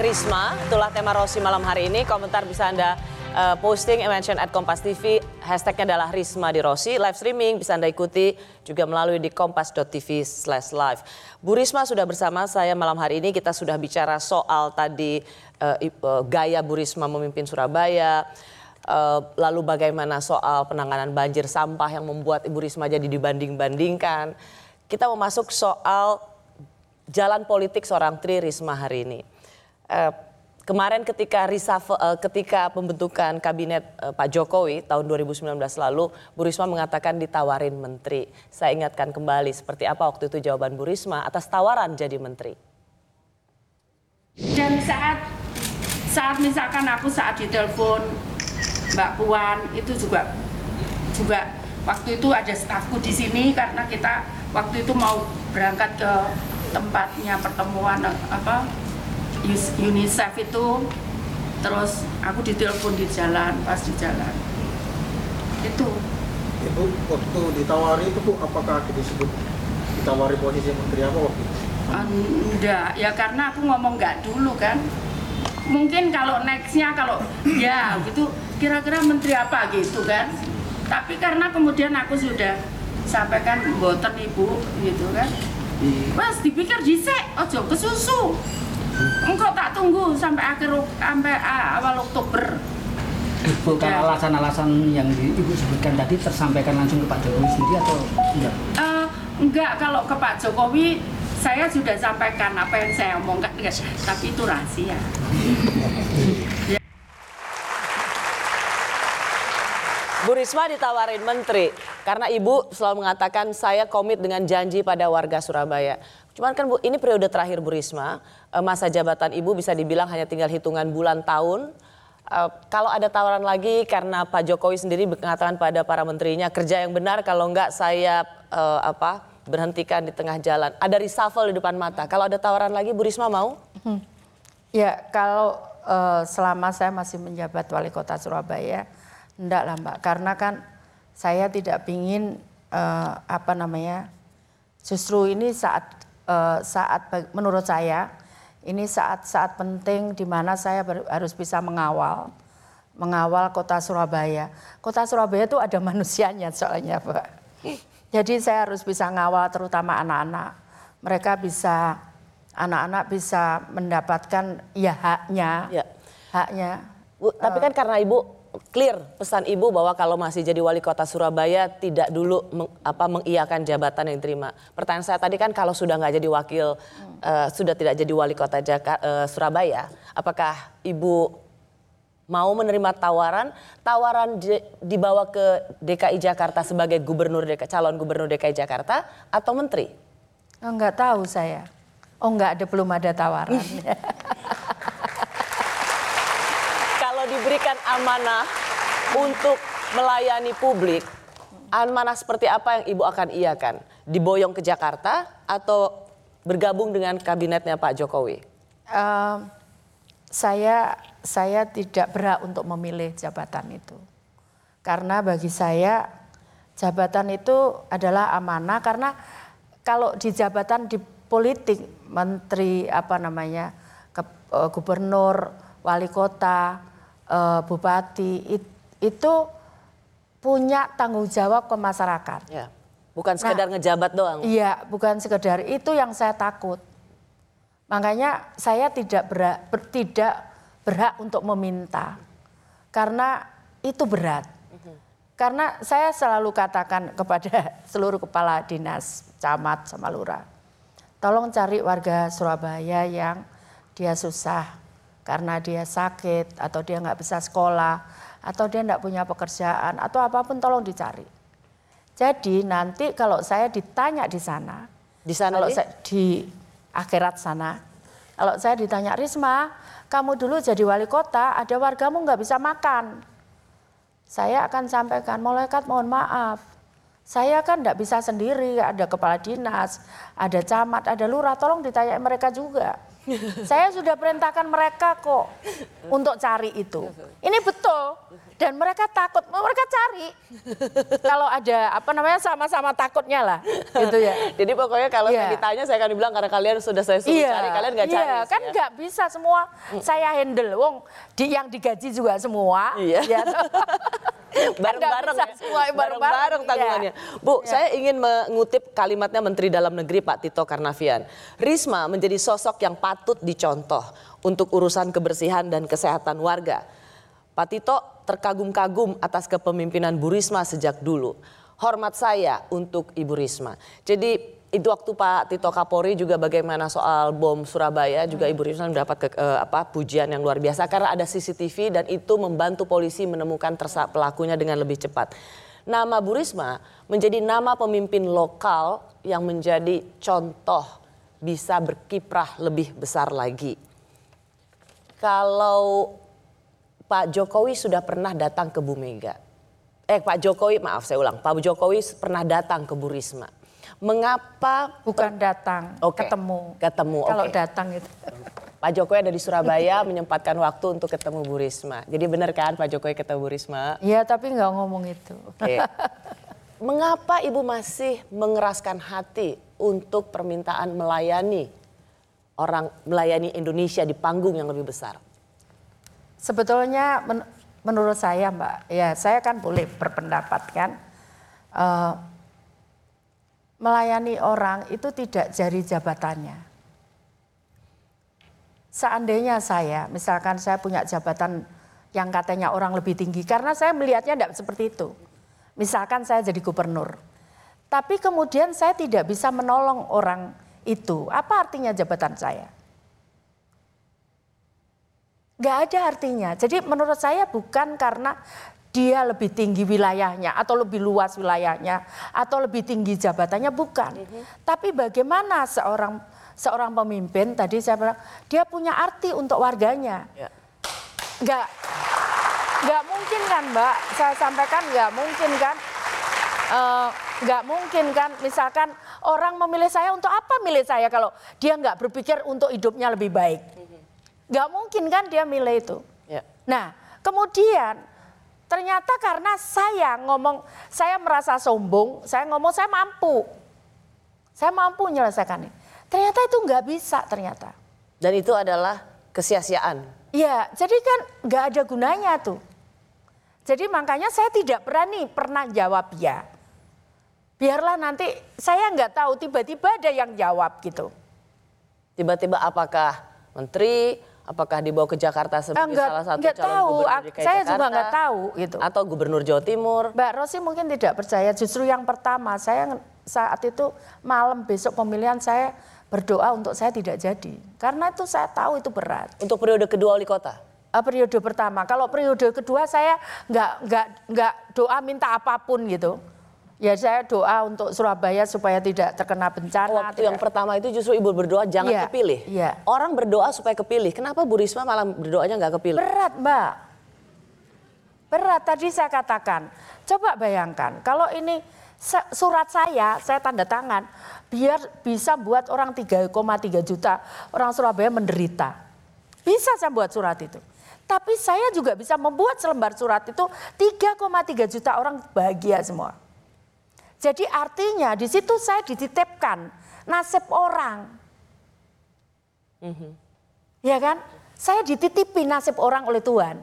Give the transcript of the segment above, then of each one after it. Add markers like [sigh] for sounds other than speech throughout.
Risma. Itulah tema Rosi malam hari ini. Komentar bisa Anda uh, posting, mention at Kompas TV. Hashtagnya adalah Risma di Rosi. Live streaming bisa Anda ikuti juga melalui di kompas.tv slash live. Bu Risma sudah bersama saya malam hari ini. Kita sudah bicara soal tadi uh, uh, gaya Bu Risma memimpin Surabaya. Uh, lalu bagaimana soal penanganan banjir sampah yang membuat Ibu Risma jadi dibanding-bandingkan. Kita mau masuk soal jalan politik seorang Tri Risma hari ini. Uh, kemarin ketika reshuffle, uh, ketika pembentukan kabinet uh, Pak Jokowi tahun 2019 lalu, Bu Risma mengatakan ditawarin menteri. Saya ingatkan kembali seperti apa waktu itu jawaban Bu Risma atas tawaran jadi menteri. Dan saat saat misalkan aku saat ditelepon Mbak Puan itu juga juga waktu itu ada stafku di sini karena kita waktu itu mau berangkat ke tempatnya pertemuan apa UNICEF itu terus aku ditelepon di jalan pas di jalan. Itu. Ibu waktu ditawari itu bu apakah disebut ditawari posisi menteri apa waktu itu? enggak ya karena aku ngomong enggak dulu kan. Mungkin kalau nextnya kalau ya gitu kira-kira menteri apa gitu kan. Tapi karena kemudian aku sudah sampaikan boten ibu gitu kan. Mas dipikir dhisik, ojo kesusu. Engkau tak tunggu sampai akhir sampai awal Oktober. Ibu kan alasan-alasan yang di, Ibu sebutkan tadi tersampaikan langsung ke Pak Jokowi sendiri atau enggak? Uh, enggak, kalau ke Pak Jokowi saya sudah sampaikan apa yang saya omongkan, tapi itu rahasia. ya. [laughs] Bu Risma ditawarin menteri karena ibu selalu mengatakan saya komit dengan janji pada warga Surabaya. Cuman kan Bu, ini periode terakhir Bu Risma, eh, masa jabatan ibu bisa dibilang hanya tinggal hitungan bulan tahun. Uh, kalau ada tawaran lagi karena Pak Jokowi sendiri mengatakan pada para menterinya kerja yang benar kalau enggak saya uh, apa berhentikan di tengah jalan. Ada reshuffle di depan mata. Kalau ada tawaran lagi Bu Risma mau? Hmm. Ya kalau selama saya masih menjabat wali kota Surabaya, enggak lah Mbak, karena kan saya tidak ingin uh, apa namanya, justru ini saat uh, saat menurut saya ini saat-saat penting di mana saya harus bisa mengawal mengawal kota Surabaya. Kota Surabaya itu ada [laughs] manusianya soalnya, Pak. Jadi saya harus bisa ngawal terutama anak-anak. Mereka bisa anak-anak bisa mendapatkan ya haknya. Ya. Haknya. Bu, tapi kan karena Ibu clear pesan ibu bahwa kalau masih jadi wali kota Surabaya tidak dulu meng, apa mengiyakan jabatan yang diterima. Pertanyaan saya tadi kan kalau sudah nggak jadi wakil, hmm. uh, sudah tidak jadi wali kota Jaka, uh, Surabaya, apakah ibu mau menerima tawaran, tawaran dibawa ke DKI Jakarta sebagai gubernur DKI, calon gubernur DKI Jakarta atau menteri? Oh, enggak tahu saya. Oh enggak ada belum ada tawaran. [laughs] diberikan amanah untuk melayani publik, amanah seperti apa yang Ibu akan iakan? Diboyong ke Jakarta atau bergabung dengan kabinetnya Pak Jokowi? Uh, saya saya tidak berhak untuk memilih jabatan itu. Karena bagi saya jabatan itu adalah amanah karena kalau di jabatan di politik menteri apa namanya ke, uh, gubernur, wali kota, uh, bupati it, itu punya tanggung jawab ke masyarakat. Ya. Bukan nah, sekedar nah, ngejabat doang. Iya, bukan sekedar itu yang saya takut. Makanya saya tidak berhak, ber, tidak berhak untuk meminta. Karena itu berat. Mhm. Karena saya selalu katakan kepada [laughs] seluruh kepala dinas, camat sama lurah. Tolong cari warga Surabaya yang dia susah, karena dia sakit atau dia nggak bisa sekolah atau dia nggak punya pekerjaan atau apa pun tolong dicari. Jadi nanti kalau saya ditanya di sana, di sana kalau di? Saya, di akhirat sana, kalau saya ditanya Risma, kamu dulu jadi wali kota, ada wargamu nggak bisa makan. Saya akan sampaikan, malaikat mohon maaf, saya kan nggak bisa sendiri, ada kepala dinas, ada camat, ada lurah, tolong ditanya mereka juga. Saya sudah perintahkan mereka kok untuk cari itu. Ini betul. Dan mereka takut, mereka cari. Kalau ada apa namanya sama-sama takutnya lah, gitu ya. Jadi pokoknya kalau saya Iya. ditanya saya akan bilang karena kalian sudah saya suruh cari, kalian nggak cari. Iya, kan ya. nggak bisa semua saya handle. Wong di yang digaji juga semua. Iya. [laughs] ya. bareng-bareng Kan ya. bareng-bareng, iya. tanggungannya. Bu, saya ingin mengutip kalimatnya Menteri Dalam Negeri Pak Tito Karnavian. Risma menjadi sosok yang patut dicontoh untuk urusan kebersihan dan kesehatan warga. Pak Tito terkagum-kagum atas kepemimpinan Bu Risma sejak dulu. Hormat saya untuk Ibu Risma. Jadi itu waktu Pak Tito Kapolri juga bagaimana soal bom Surabaya juga Ibu Risma mendapat ke, eh, apa pujian yang luar biasa karena ada CCTV dan itu membantu polisi menemukan tersa pelakunya dengan lebih cepat. Nama Bu Risma menjadi nama pemimpin lokal yang menjadi contoh bisa berkiprah lebih besar lagi. Kalau Pak Jokowi sudah pernah datang ke Bu Mega. Eh Pak Jokowi, maaf saya ulang. Pak Jokowi pernah datang ke Bu Risma. Mengapa Bukan datang, Oke, ketemu. ketemu, Kalau datang itu. Pak Jokowi ada di Surabaya [laughs] menyempatkan waktu untuk ketemu Bu Risma. Jadi benar kan Pak Jokowi ketemu Bu Risma? Iya, tapi nggak ngomong itu. Oke. [laughs] Mengapa Ibu masih mengeraskan hati untuk permintaan melayani orang melayani Indonesia di panggung yang lebih besar? Sebetulnya men- menurut saya Mbak, ya saya kan boleh berpendapat kan. Eh, melayani orang itu tidak jari jabatannya. Seandainya saya, misalkan saya punya jabatan yang katanya orang lebih tinggi, karena saya melihatnya tidak seperti itu. Misalkan saya jadi gubernur, tapi kemudian saya tidak bisa menolong orang itu. Apa artinya jabatan saya? Gak ada artinya. Jadi menurut saya bukan karena dia lebih tinggi wilayahnya atau lebih luas wilayahnya atau lebih tinggi jabatannya bukan. Tapi bagaimana seorang seorang pemimpin tadi saya bilang dia punya arti untuk warganya. Ya. Nggak nggak mungkin kan Mbak, saya sampaikan nggak mungkin kan. Eh, nggak mungkin kan misalkan orang memilih saya untuk apa milih saya kalau dia nggak berpikir untuk hidupnya lebih baik. Nggak mungkin kan dia milih itu. Ya. Nah, kemudian ternyata karena saya ngomong, saya merasa sombong, saya ngomong saya mampu. Saya mampu menyelesaikan ini. Ternyata itu nggak bisa ternyata. Dan itu adalah kesia-siaan. Ya, jadi kan nggak ada gunanya tuh. Jadi makanya saya tidak berani pernah jawab ya. Biarlah nanti saya nggak tahu tiba-tiba ada yang jawab gitu. Tiba-tiba apakah menteri, apakah dibawa ke Jakarta sebagai Enggak, salah satu enggak calon tahu. gubernur DKI saya juga enggak tahu gitu. Atau gubernur Jawa Timur? Mbak Rosi mungkin tidak percaya. Justru yang pertama saya saat itu malam besok pemilihan saya berdoa untuk saya tidak jadi. Karena itu saya tahu itu berat. Untuk periode kedua wali kota? Eh, periode pertama. Kalau periode kedua saya nggak nggak nggak doa minta apa pun gitu. Ya saya doa untuk Surabaya supaya tidak terkena bencana. Waktu tidak- yang pertama itu justru ibu berdoa jangan Iya, kepilih. iya. Orang berdoa supaya kepilih. Kenapa Bu Risma malah berdoanya nggak kepilih? Berat mbak. Berat tadi saya katakan. Coba bayangkan kalau ini surat saya, saya tanda tangan. Biar bisa buat orang 3,3 juta orang Surabaya menderita. Bisa saya buat surat itu. Tapi saya juga bisa membuat selembar surat itu 3,3 juta orang bahagia semua. Jadi artinya di situ saya dititipkan nasib orang. Ya kan? Saya dititipi nasib orang oleh Tuhan.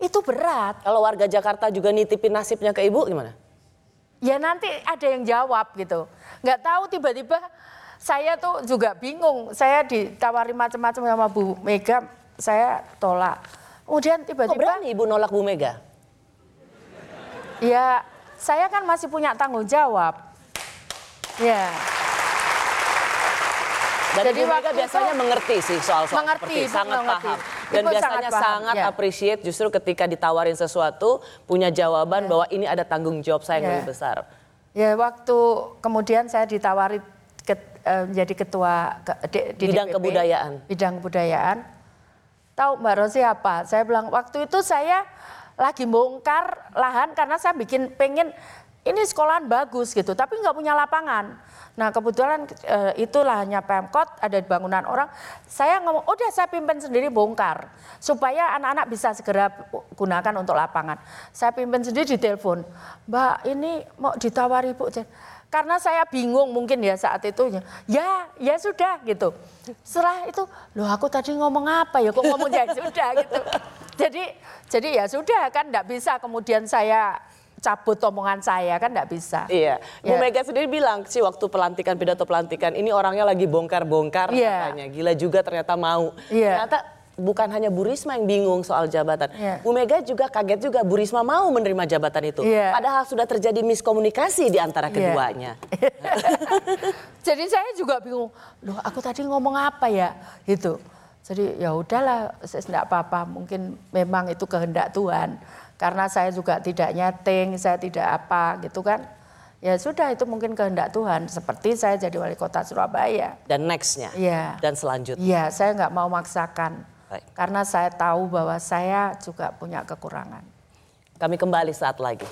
Itu berat. Kalau warga Jakarta juga nitipin nasibnya ke ibu gimana? Ya nanti ada yang jawab gitu. Nggak tahu tiba-tiba saya tuh juga bingung. Saya ditawari macam-macam sama Bu Mega, saya tolak. Kemudian Kok tiba-tiba berani ibu nolak Bu Mega? ya saya kan masih punya tanggung jawab. Ya. Dan Jadi Ibu Mega waktu itu- biasanya mengerti sih soal-soal Mengerti, seperti sangat mengerti. paham. Dan Ibu biasanya sangat sangat, paham, ya. appreciate justru ketika ditawarin sesuatu punya jawaban bahwa ini ada tanggung jawab saya yang Ya. lebih besar. Ya waktu kemudian saya ditawari ke- eh, menjadi ketua ke- di- di Bidang DPP, kebudayaan. Bidang kebudayaan. Tahu Mbak Rosi apa? Saya bilang waktu itu saya lagi bongkar lahan karena saya bikin pengen ini sekolahan bagus gitu, tapi nggak punya lapangan. Nah kebetulan eh, itu lahannya Pemkot, ada bangunan orang. Saya ngomong, udah saya pimpin sendiri bongkar. Supaya anak-anak bisa segera gunakan untuk lapangan. Saya pimpin sendiri di telepon, Mbak ini mau ditawari Bu. Karena saya bingung mungkin ya saat itu, ya ya sudah gitu. Setelah itu, loh aku tadi ngomong apa ya, kok ngomong [laughs] ya sudah gitu. Jadi jadi ya sudah kan enggak bisa kemudian saya cabut omongan saya kan enggak bisa. Iya. Bu Ya. Mega sendiri bilang sih waktu pelantikan pidato pelantikan ini orangnya lagi bongkar-bongkar Iya. katanya. Gila juga ternyata mau. Iya. Ternyata bukan hanya Bu Risma yang bingung soal jabatan. Iya. Bu Mega juga kaget juga Bu Risma mau menerima jabatan itu. Iya. Padahal sudah terjadi miskomunikasi di antara Iya. keduanya. [laughs] Jadi saya juga bingung, loh aku tadi ngomong apa ya gitu. Jadi ya udahlah, saya tidak apa-apa. Mungkin memang itu kehendak Tuhan. Karena saya juga tidak nyeting, saya tidak apa gitu kan. Ya sudah itu mungkin kehendak Tuhan. Seperti saya jadi wali kota Surabaya. Dan nextnya. Iya. Dan selanjutnya. Iya, saya nggak mau maksakan. Baik. Karena saya tahu bahwa saya juga punya kekurangan. Kami kembali saat lagi.